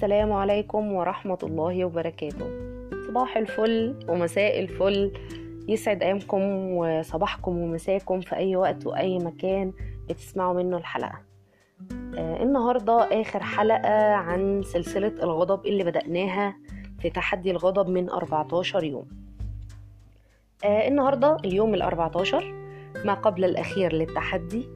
السلام عليكم ورحمة الله وبركاته. صباح الفل ومساء الفل. يسعد أيامكم وصباحكم ومساكم في أي وقت وأي مكان بتسمعوا منه الحلقة. آه النهاردة آخر حلقة عن سلسلة الغضب اللي بدأناها في تحدي الغضب من 14 يوم. آه النهاردة اليوم ال 14 ما قبل الأخير للتحدي.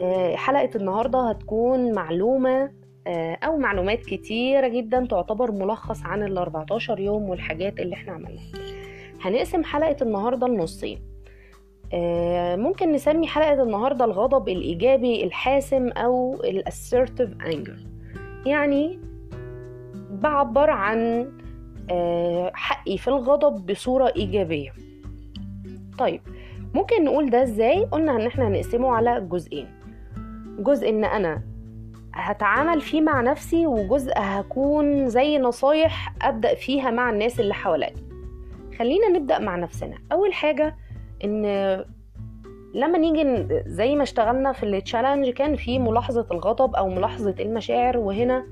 آه حلقة النهاردة هتكون معلومة أو معلومات كتيره جدا تعتبر ملخص عن ال 14 يوم والحاجات اللي إحنا عملناها. هنقسم حلقة النهارده لنصين. ممكن نسمي حلقة النهارده الغضب الإيجابي الحاسم أو الاسيرتيف انجر يعني بعبر عن حقي في الغضب بصورة إيجابية. طيب ممكن نقول ده إزاي؟ قلنا إن إحنا هنقسمه على جزئين. جزء إن أنا هتعامل فيه مع نفسي وجزء هكون زي نصايح أبدأ فيها مع الناس اللي حواليا. خلينا نبدأ مع نفسنا. أول حاجة إن لما نيجي زي ما اشتغلنا في التشالنج كان في ملاحظة الغضب أو ملاحظة المشاعر وهنا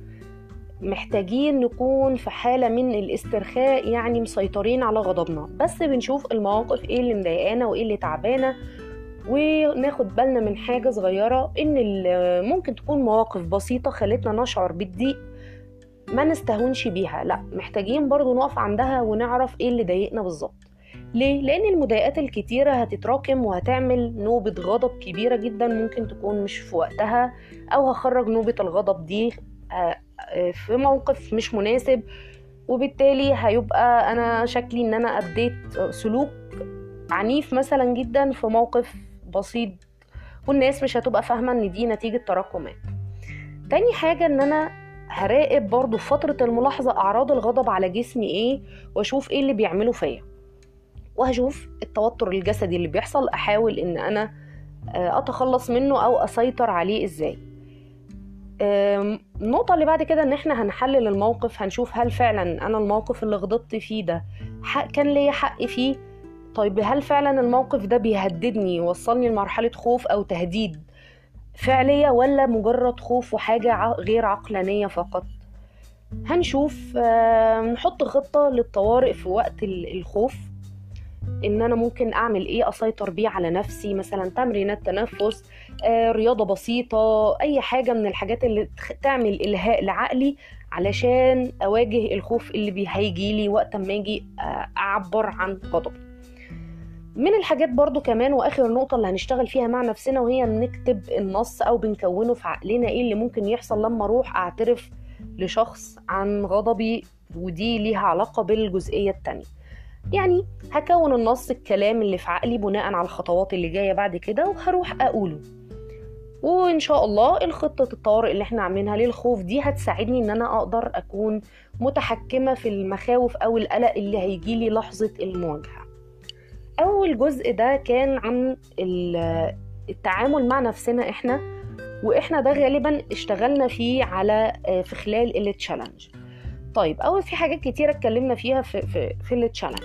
محتاجين نكون في حالة من الاسترخاء يعني مسيطرين على غضبنا. بس بنشوف المواقف إيه اللي مضايقانا وإيه اللي تعبانا وناخد بالنا من حاجة صغيرة إن ممكن تكون مواقف بسيطة خلتنا نشعر بالضيق ما نستهونش بيها لا محتاجين برضو نقف عندها ونعرف إيه اللي ضايقنا بالظبط ليه؟ لأن المضايقات الكتيرة هتتراكم وهتعمل نوبة غضب كبيرة جدا ممكن تكون مش في وقتها أو هخرج نوبة الغضب دي في موقف مش مناسب وبالتالي هيبقى أنا شكلي إن أنا أديت سلوك عنيف مثلا جدا في موقف بسيط والناس مش هتبقى فاهمة إن دي نتيجة تراكمات. تاني حاجة إن أنا هراقب برضو في فترة الملاحظة أعراض الغضب على جسمي إيه وأشوف إيه اللي بيعمله فيا. وهشوف التوتر الجسدي اللي بيحصل أحاول إن أنا أتخلص منه أو أسيطر عليه إزاي. النقطة اللي بعد كده إن إحنا هنحلل الموقف هنشوف هل فعلا أنا الموقف اللي غضبت فيه ده كان ليا حق فيه طيب هل فعلا الموقف ده بيهددني يوصلني لمرحلة خوف أو تهديد فعلية ولا مجرد خوف وحاجة غير عقلانية فقط؟ هنشوف. نحط خطة للطوارئ في وقت الخوف. إن أنا ممكن أعمل إيه؟ أسيطر بيه على نفسي مثلا تمرينات تنفس رياضة بسيطة أي حاجة من الحاجات اللي تعمل إلهاء لعقلي علشان أواجه الخوف اللي هيجيلي وقت ما أجي أعبر عن غضبي. من الحاجات برضو كمان وآخر نقطة اللي هنشتغل فيها مع نفسنا وهي نكتب النص أو بنكونه في عقلنا إيه اللي ممكن يحصل لما أروح أعترف لشخص عن غضبي ودي ليها علاقة بالجزئية التانية. يعني هكون النص الكلام اللي في عقلي بناء على الخطوات اللي جاية بعد كده وهروح أقوله. وإن شاء الله الخطة الطوارئ اللي إحنا عاملينها للخوف دي هتساعدني إن أنا أقدر أكون متحكمة في المخاوف أو القلق اللي هيجيلي لحظة المواجهة. أول جزء ده كان عن التعامل مع نفسنا إحنا وإحنا ده غالبا اشتغلنا فيه على في خلال التشالنج طيب اول في حاجات كتيرة اتكلمنا فيها في في, في التشالنج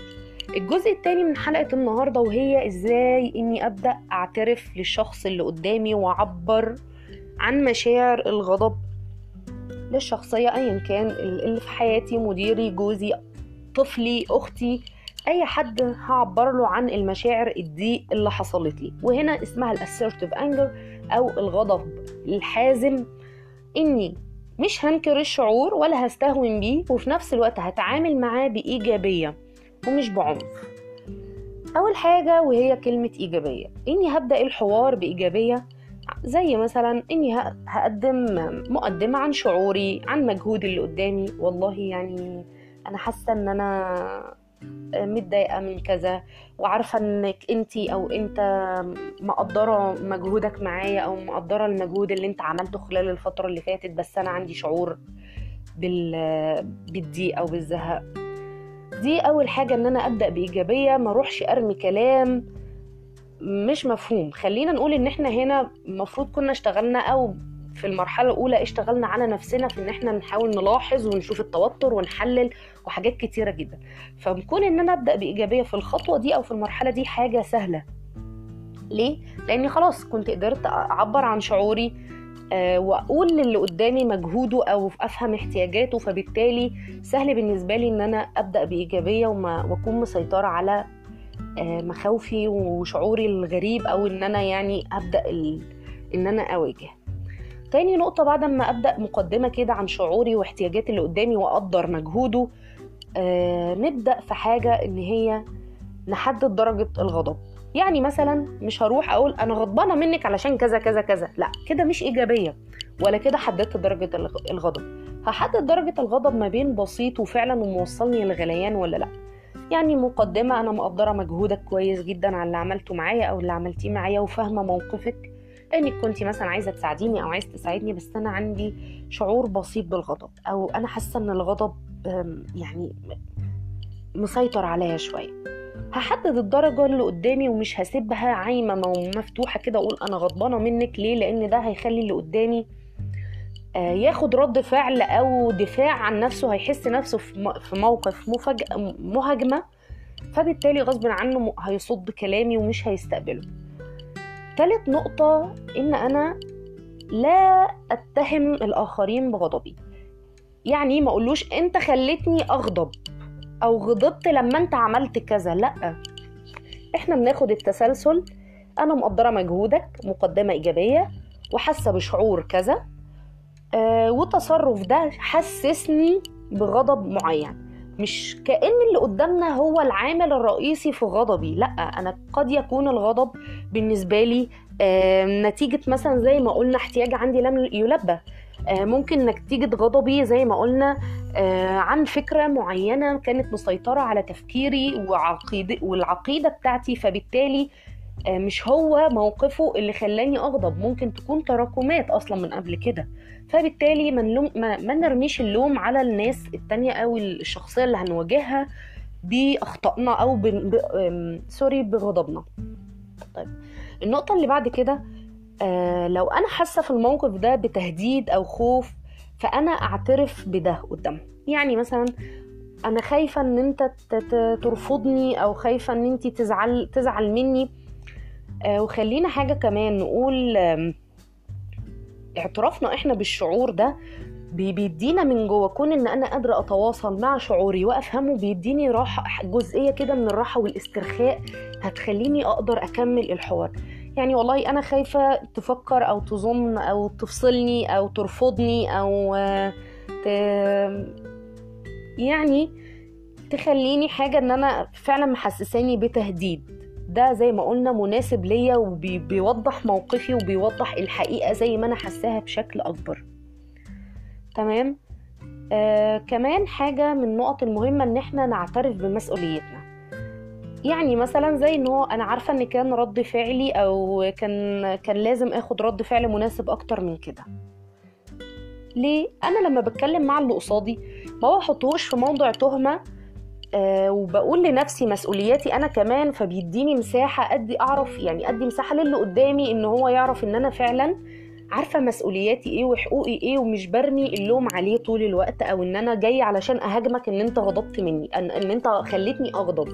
الجزء التاني من حلقة النهاردة وهي إزاي إني أبدأ أعترف للشخص اللي قدامي وأعبر عن مشاعر الغضب للشخصية ايا كان اللي في حياتي مديري جوزي طفلي أختي أي حد هعبر له عن المشاعر الضيق اللي حصلت لي. وهنا اسمها الاسيرتيف انجر أو الغضب الحازم. إني مش هنكر الشعور ولا هستهون بيه وفي نفس الوقت هتعامل معاه بإيجابية ومش بعنف. أول حاجة وهي كلمة إيجابية. إني هبدأ الحوار بإيجابية زي مثلا إني هقدم مقدمة عن شعوري عن مجهود اللي قدامي. والله يعني أنا حاسة إن أنا متضايقة من كذا وعارفة إنك انتي أو أنت مقدرة مجهودك معايا أو مقدرة المجهود اللي أنت عملته خلال الفترة اللي فاتت بس أنا عندي شعور بال بالضيق أو بالزهق. دي أول حاجة إن أنا أبدأ بإيجابية ما أروحش أرمي كلام مش مفهوم. خلينا نقول إن إحنا هنا المفروض كنا اشتغلنا أو في المرحلة الأولى اشتغلنا على نفسنا في إن إحنا نحاول نلاحظ ونشوف التوتر ونحلل وحاجات كتيرة جدا. فبكون إن أنا أبدأ بإيجابية في الخطوة دي أو في المرحلة دي حاجة سهلة. ليه؟ لأني خلاص كنت قدرت أعبر عن شعوري آه، وأقول للي قدامي مجهوده أو أفهم احتياجاته فبالتالي سهل بالنسبة لي إن أنا أبدأ بإيجابية وما وأكون مسيطرة على آه، مخاوفي وشعوري الغريب أو إن أنا يعني أبدأ. إن أنا أواجه. تاني نقطة بعد ما أبدأ مقدمة كده عن شعوري واحتياجاتي اللي قدامي وأقدر مجهوده آه نبدأ في حاجة إن هي نحدد درجة الغضب. يعني مثلا مش هروح أقول أنا غضبانة منك علشان كذا كذا كذا. لا كده مش إيجابية ولا كده حددت درجة الغضب. هحدد درجة الغضب ما بين بسيط وفعلا وموصلني للغليان ولا لأ. يعني مقدمة أنا مقدرة مجهودك كويس جدا على اللي عملته معايا أو اللي عملتيه معايا وفاهمة موقفك. انك كنت مثلا عايزة تساعديني أو عايز تساعدني بس أنا عندي شعور بسيط بالغضب أو أنا حاسة إن الغضب يعني مسيطر عليا شوية. هحدد الدرجة اللي قدامي ومش هسيبها عايمة ومفتوحة كده أقول أنا غضبانة منك ليه؟ لأن ده هيخلي اللي قدامي آه، ياخد رد فعل أو دفاع عن نفسه هيحس نفسه في موقف مهاجمة. فبالتالي غصب عنه هيصد كلامي ومش هيستقبله. تالت نقطة إن أنا لا أتهم الآخرين بغضبي. يعني ما أقولوش أنت خلتني أغضب أو غضبت لما أنت عملت كذا لأ. إحنا بناخد التسلسل أنا مقدرة مجهودك مقدمة إيجابية وحاسة بشعور كذا آه وتصرف ده حسسني بغضب معين. مش كأن اللي قدامنا هو العامل الرئيسي في غضبي. لا أنا قد يكون الغضب بالنسبة لي نتيجة مثلا زي ما قلنا احتياج عندي لم يلبى. ممكن نتيجة غضبي زي ما قلنا عن فكرة معينة كانت مسيطرة على تفكيري والعقيدة بتاعتي فبالتالي مش هو موقفه اللي خلاني أغضب ممكن تكون تراكمات أصلا من قبل كده. فبالتالي ما, نلوم ما, ما نرميش اللوم على الناس التانية أو الشخصية اللي هنواجهها بأخطائنا أو. سوري بغضبنا. طيب النقطة اللي بعد كده آه لو أنا حاسة في الموقف ده بتهديد أو خوف فأنا أعترف بده قدامه يعني مثلا أنا خايفة إن أنت ترفضني أو خايفة إن أنت تزعل تزعل مني. آه وخلينا حاجة كمان نقول آه اعترافنا إحنا بالشعور ده بيدينا من جوه كون إن أنا قادرة أتواصل مع شعوري وأفهمه بيديني راحة جزئية كده من الراحة والاسترخاء هتخليني أقدر أكمل الحوار. يعني والله أنا خايفة تفكر أو تظن أو تفصلني أو ترفضني أو ت... يعني تخليني حاجة إن أنا فعلا محسساني بتهديد. ده زي ما قلنا مناسب ليا وبيوضح موقفي وبيوضح الحقيقة زي ما أنا حساها بشكل أكبر. تمام؟ آه كمان حاجة من النقط المهمة إن إحنا نعترف بمسؤوليتنا. يعني مثلا زي إن هو أنا عارفة إن كان رد فعلي أو كان كان لازم آخد رد فعل مناسب أكتر من كده. ليه؟ أنا لما بتكلم مع اللي قصادي ما بحطوش في موضع تهمة آه وبقول لنفسي مسؤولياتي أنا كمان فبيديني مساحة ادي أعرف يعني ادي مساحة للي قدامي إن هو يعرف إن أنا فعلا عارفة مسؤولياتي إيه وحقوقي إيه ومش برمي اللوم عليه طول الوقت أو إن أنا جاي علشان أهاجمك إن أنت غضبت مني إن, إن أنت خليتني أغضب.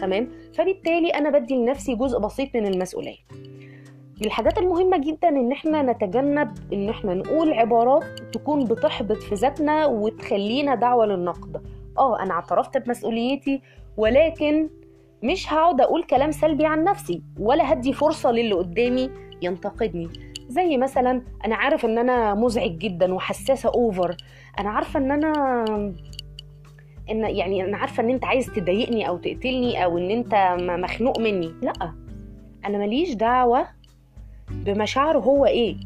تمام؟ فبالتالي أنا بدي لنفسي جزء بسيط من المسؤولية. من الحاجات المهمة جدا إن إحنا نتجنب إن إحنا نقول عبارات تكون بتحبط في ذاتنا وتخلينا دعوة للنقد. آه أنا اعترفت بمسؤوليتي ولكن مش هقعد أقول كلام سلبي عن نفسي ولا هدي فرصة للي قدامي ينتقدني. زي مثلا أنا عارف إن أنا مزعج جدا وحساسة اوفر أنا عارفة إن أنا إن يعني أنا عارفة إن أنت عايز تضايقني أو تقتلني أو إن أنت مخنوق مني. لأ أنا ماليش دعوة بمشاعره هو إيه.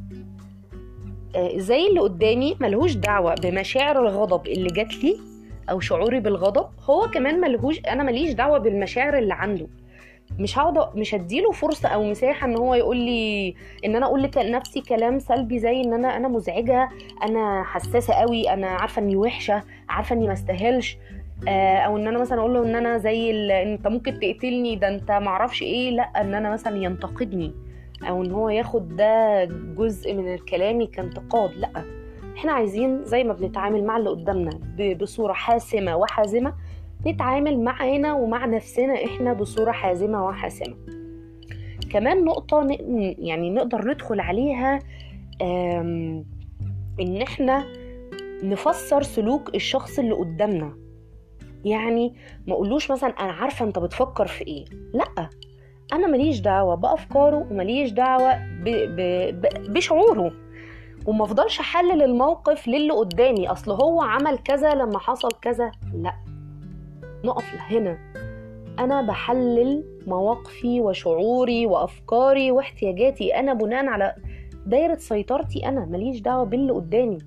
آه، زي اللي قدامي ملهوش دعوة بمشاعر الغضب اللي جات لي. أو شعوري بالغضب هو كمان ملهوش أنا ماليش دعوة بالمشاعر اللي عنده. مش هقعد مش هديله فرصة أو مساحة إن هو يقول لي إن أنا أقول لنفسي كلام سلبي زي إن أنا أنا مزعجة أنا حساسة قوي أنا عارفة إني وحشة عارفة إني ما استاهلش آه، أو إن أنا مثلا أقول له إن أنا زي أنت ممكن تقتلني ده أنت معرفش إيه لأ إن أنا مثلا ينتقدني أو إن هو ياخد ده جزء من كلامي كانتقاد لأ. إحنا عايزين زي ما بنتعامل مع اللي قدامنا بصورة حاسمة وحازمة نتعامل معانا ومع نفسنا إحنا بصورة حازمة وحاسمة. كمان نقطة يعني نقدر ندخل عليها ان إحنا نفسر سلوك الشخص اللي قدامنا. يعني ما اقولوش مثلا أنا عارفة أنت بتفكر في إيه. لأ أنا ماليش دعوة بأفكاره وماليش دعوة. بشعوره. وما افضلش احلل الموقف للي قدامي. اصل هو عمل كذا لما حصل كذا. لا. نقف هنا. أنا بحلل مواقفي وشعوري وافكاري واحتياجاتي أنا بناء على دايرة سيطرتي أنا. ماليش دعوة باللي قدامي.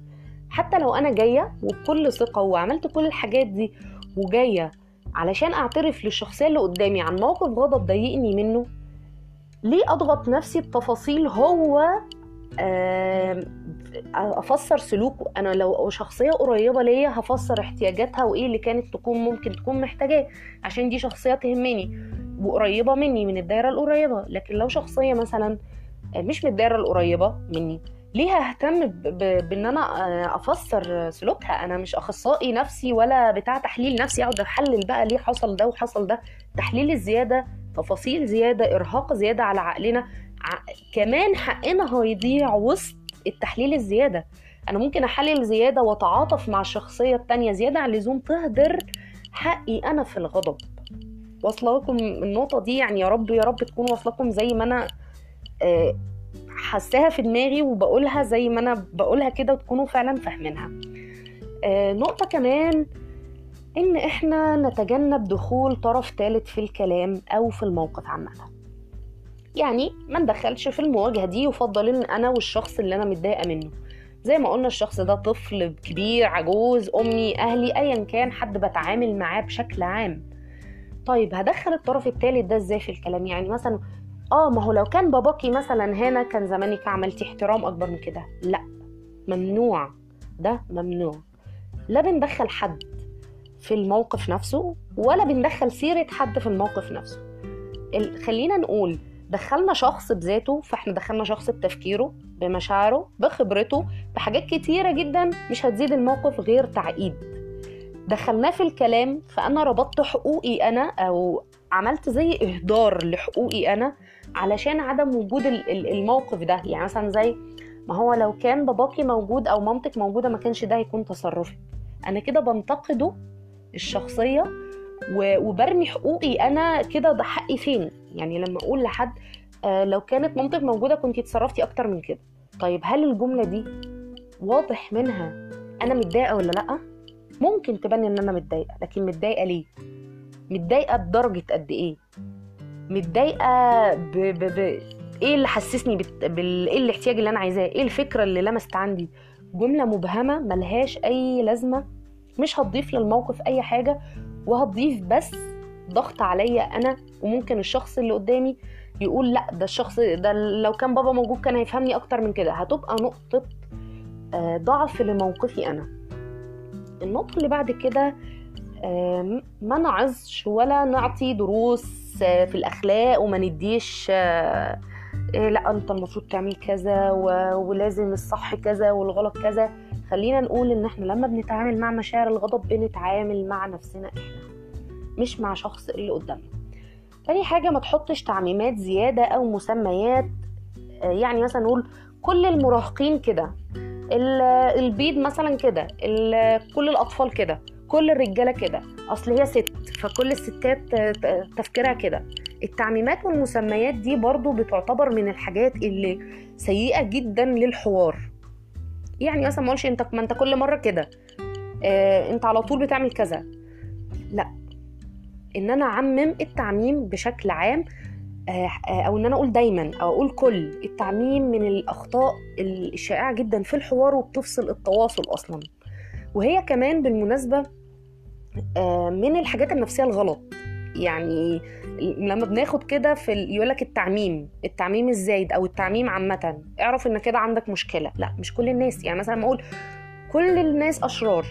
حتى لو أنا جاية وبكل ثقة وعملت كل الحاجات دي وجاية علشان اعترف للشخصية اللي قدامي عن موقف غضب ضايقني منه ليه اضغط نفسي بتفاصيل هو أفسر سلوكه أنا لو شخصية قريبة ليا هفسر احتياجاتها وإيه اللي كانت تكون ممكن تكون محتاجاه عشان دي شخصية تهمني وقريبة مني من الدايرة القريبة. لكن لو شخصية مثلا مش من الدايرة القريبة مني ليه اهتم بإن أنا أفسر سلوكها؟ أنا مش أخصائي نفسي ولا بتاع تحليل نفسي أقعد احلل بقى ليه حصل ده وحصل ده. تحليل الزيادة تفاصيل زيادة إرهاق زيادة على عقلنا كمان حقنا هيضيع وسط التحليل الزيادة. أنا ممكن أحلل زيادة وأتعاطف مع الشخصية التانية زيادة عن اللزوم تهدر حقي أنا في الغضب. واصلة لكم النقطة دي؟ يعني يا رب يا رب تكون واصلة لكم زي ما أنا آه، حساها في دماغي وبقولها زي ما أنا بقولها كده وتكونوا فعلا فاهمينها. آه، نقطة كمان إن إحنا نتجنب دخول طرف ثالث في الكلام أو في الموقف عامة. يعني ما ندخلش في المواجهة دي يفضل إن أنا والشخص اللي أنا متضايقة منه. زي ما قلنا الشخص ده طفل كبير عجوز أمي أهلي ايا كان حد بتعامل معاه بشكل عام. طيب هدخل الطرف الثالث ده إزاي في الكلام؟ يعني مثلا آه ما هو لو كان باباكي مثلا هنا كان زمانك عملتي احترام أكبر من كده. لأ ممنوع. ده ممنوع. لا بندخل حد في الموقف نفسه ولا بندخل سيرة حد في الموقف نفسه. خلينا نقول دخلنا شخص بذاته فإحنا دخلنا شخص بتفكيره بمشاعره بخبرته بحاجات كتيرة جدا مش هتزيد الموقف غير تعقيد. دخلناه في الكلام فأنا ربطت حقوقي أنا أو عملت زي إهدار لحقوقي أنا علشان عدم وجود الموقف ده. يعني مثلا زي ما هو لو كان باباكي موجود أو مامتك موجودة ما كانش ده هيكون تصرفي. أنا كده بنتقده الشخصية وبرمي حقوقي أنا كده ده حقي فين؟ يعني لما أقول لحد آه لو كانت مامتك موجودة كنت اتصرفتي أكتر من كده. طيب هل الجملة دي واضح منها أنا متضايقة ولا لأ؟ ممكن تبان إن أنا متضايقة لكن متضايقة ليه؟ متضايقة بدرجة قد إيه؟ متضايقة ب... ب... ب... إيه اللي حسسني بت... بال... إيه الاحتياج اللي أنا عايزاه؟ إيه الفكرة اللي لمست عندي؟ جملة مبهمة ملهاش أي لازمة مش هتضيف للموقف أي حاجة وهتضيف بس ضغط عليا أنا وممكن الشخص اللي قدامي يقول لا ده الشخص ده لو كان بابا موجود كان هيفهمني أكتر من كده. هتبقى نقطة آه، ضعف لموقفي أنا. النقطة اللي بعد كده ما نعظش ولا نعطي دروس آه، في الأخلاق وما نديش آه، إيه لا أنت المفروض تعمل كذا ولازم الصح كذا والغلط كذا. خلينا نقول إن إحنا لما بنتعامل مع مشاعر الغضب بنتعامل مع نفسنا إحنا مش مع شخص اللي قدامنا. تاني حاجة ما تحطش تعميمات زيادة أو مسميات آه، يعني مثلا نقول كل المراهقين كده البيض مثلا كده كل الأطفال كده كل الرجالة كده أصل هي ست فكل الستات تفكيرها كده. التعميمات والمسميات دي برضو بتعتبر من الحاجات اللي سيئة جدا للحوار. يعني مثلا ما أنت ما أنت كل مرة كده آه أنت على طول بتعمل كذا. لا إن أنا أعمم التعميم بشكل عام آه, آه، أو إن أنا أقول دايما أو أقول كل التعميم من الأخطاء الشائعة جدا في الحوار وبتفصل التواصل أصلا. وهي كمان بالمناسبة آه من الحاجات النفسية الغلط. يعني لما بناخد كده في يقول لك التعميم التعميم الزايد أو التعميم عامة. اعرف إن كده عندك مشكلة. لا مش كل الناس. يعني مثلا أقول كل الناس أشرار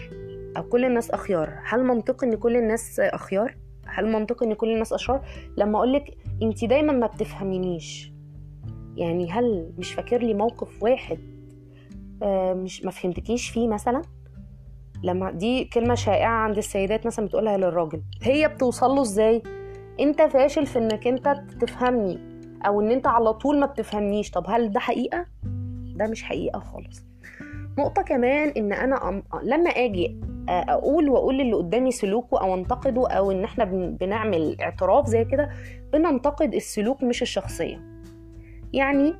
أو كل الناس أخيار. هل منطقي إن كل الناس أخيار؟ هل منطقي إن كل الناس أشرار؟ لما أقول لك انت دايما ما بتفهمينيش. يعني هل مش فاكر لي موقف واحد آه، مش ما فهمتكيش فيه مثلا؟ لما دي كلمة شائعة عند السيدات مثلا بتقولها للراجل. هي بتوصل له إزاي؟ أنت فاشل في إنك أنت تفهمني أو إن أنت على طول ما بتفهمنيش. طب هل ده حقيقة؟ ده مش حقيقة خالص. نقطة كمان إن أنا. لما آجي أقول وأقول للي قدامي سلوكه أو انتقده أو إن إحنا بنعمل اعتراف زي كده بننتقد السلوك مش الشخصية. يعني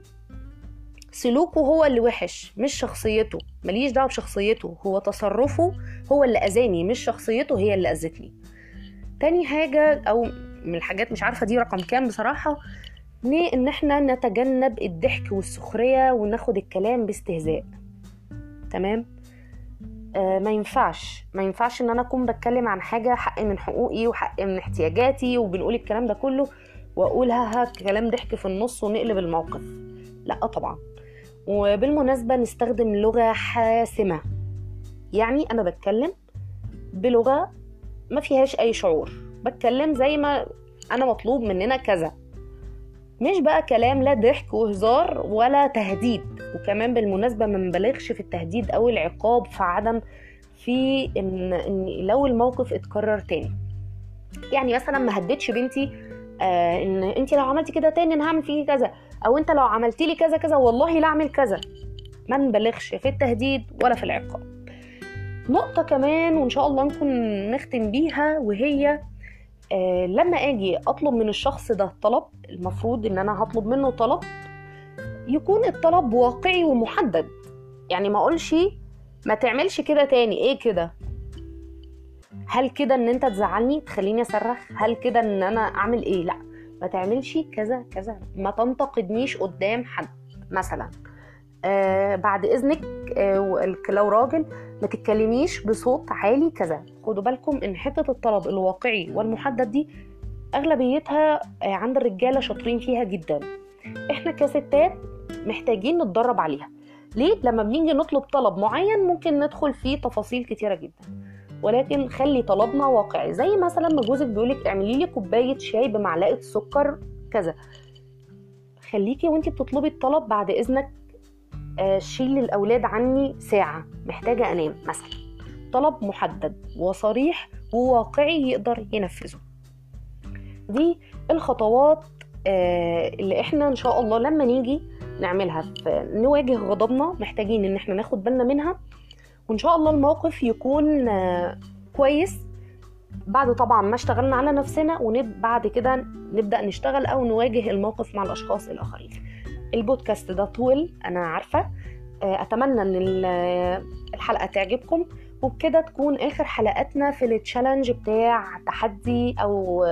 سلوكه هو اللي وحش مش شخصيته. ماليش دعوة بشخصيته هو تصرفه هو اللي أذاني مش شخصيته هي اللي أذتني. تاني حاجة أو من الحاجات مش عارفة دي رقم كام بصراحة إن إحنا نتجنب الضحك والسخرية وناخد الكلام باستهزاء. تمام؟ ما ينفعش. ما ينفعش إن أنا أكون بتكلم عن حاجة حق من حقوقي وحق من احتياجاتي وبنقول الكلام ده كله واقولها كلام ضحك في النص ونقلب الموقف. لا طبعا. وبالمناسبة نستخدم لغة حاسمة. يعني أنا بتكلم بلغة ما فيهاش أي شعور. بتكلم زي ما أنا مطلوب مننا كذا. مش بقى كلام لا ضحك وهزار ولا تهديد. وكمان بالمناسبة ما نبالغش في التهديد أو العقاب في عدم في إن, إن لو الموقف اتكرر تاني. يعني مثلا ما هددش بنتي آه إن أنت لو عملتي كده تاني أنا هعمل فيكي كذا. أو أنت لو عملت لي كذا كذا والله لا أعمل كذا. ما نبالغش في التهديد ولا في العقاب. نقطة كمان وإن شاء الله نكون نختم بيها وهي لما أجي أطلب من الشخص ده طلب المفروض إن أنا هطلب منه طلب يكون الطلب واقعي ومحدد. يعني ما أقولش ما تعملش كده تاني. إيه كده؟ هل كده إن أنت تزعلني تخليني أصرخ؟ هل كده إن أنا أعمل إيه؟ لا. ما تعملش كذا كذا. ما تنتقدنيش قدام حد مثلا. آه بعد إذنك آه لو راجل ما تتكلميش بصوت عالي كذا. خدوا بالكم إن حتة الطلب الواقعي والمحدد دي أغلبيتها آه عند الرجالة شاطرين فيها جدا. إحنا كستات محتاجين نتدرب عليها. ليه؟ لما بنيجي نطلب طلب معين ممكن ندخل فيه تفاصيل كتيرة جدا. ولكن خلي طلبنا واقعي. زي مثلا ما جوزك بيقولك اعملي لي كوباية شاي بمعلقة سكر كذا. خليكي وأنتي بتطلبي الطلب بعد إذنك شيل الأولاد عني ساعة محتاجة أنام مثلا. طلب محدد وصريح وواقعي يقدر ينفذه. دي الخطوات آه اللي إحنا إن شاء الله لما نيجي نعملها. نواجه غضبنا محتاجين إن إحنا ناخد بالنا منها. وإن شاء الله الموقف يكون كويس. بعد طبعا ما اشتغلنا على نفسنا وبعد كده نبدأ نشتغل أو نواجه الموقف مع الأشخاص الآخرين. البودكاست ده طول أنا عارفة. أتمنى إن الحلقة تعجبكم. وبكده تكون آخر حلقاتنا في التشالنج بتاع تحدي أو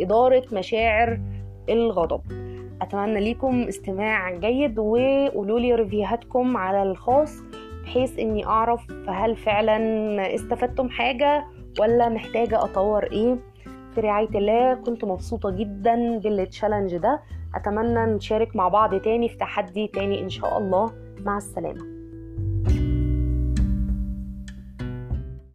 إدارة مشاعر الغضب. أتمنى ليكم استماع جيد وقولوا لي ريفيوهاتكم على الخاص بحيث إني أعرف هل فعلا استفدتم حاجة ولا محتاجة أطور إيه. في رعاية الله كنت مبسوطة جدا بالتشالنج ده. أتمنى نشارك مع بعض تاني في تحدي تاني إن شاء الله. مع السلامة.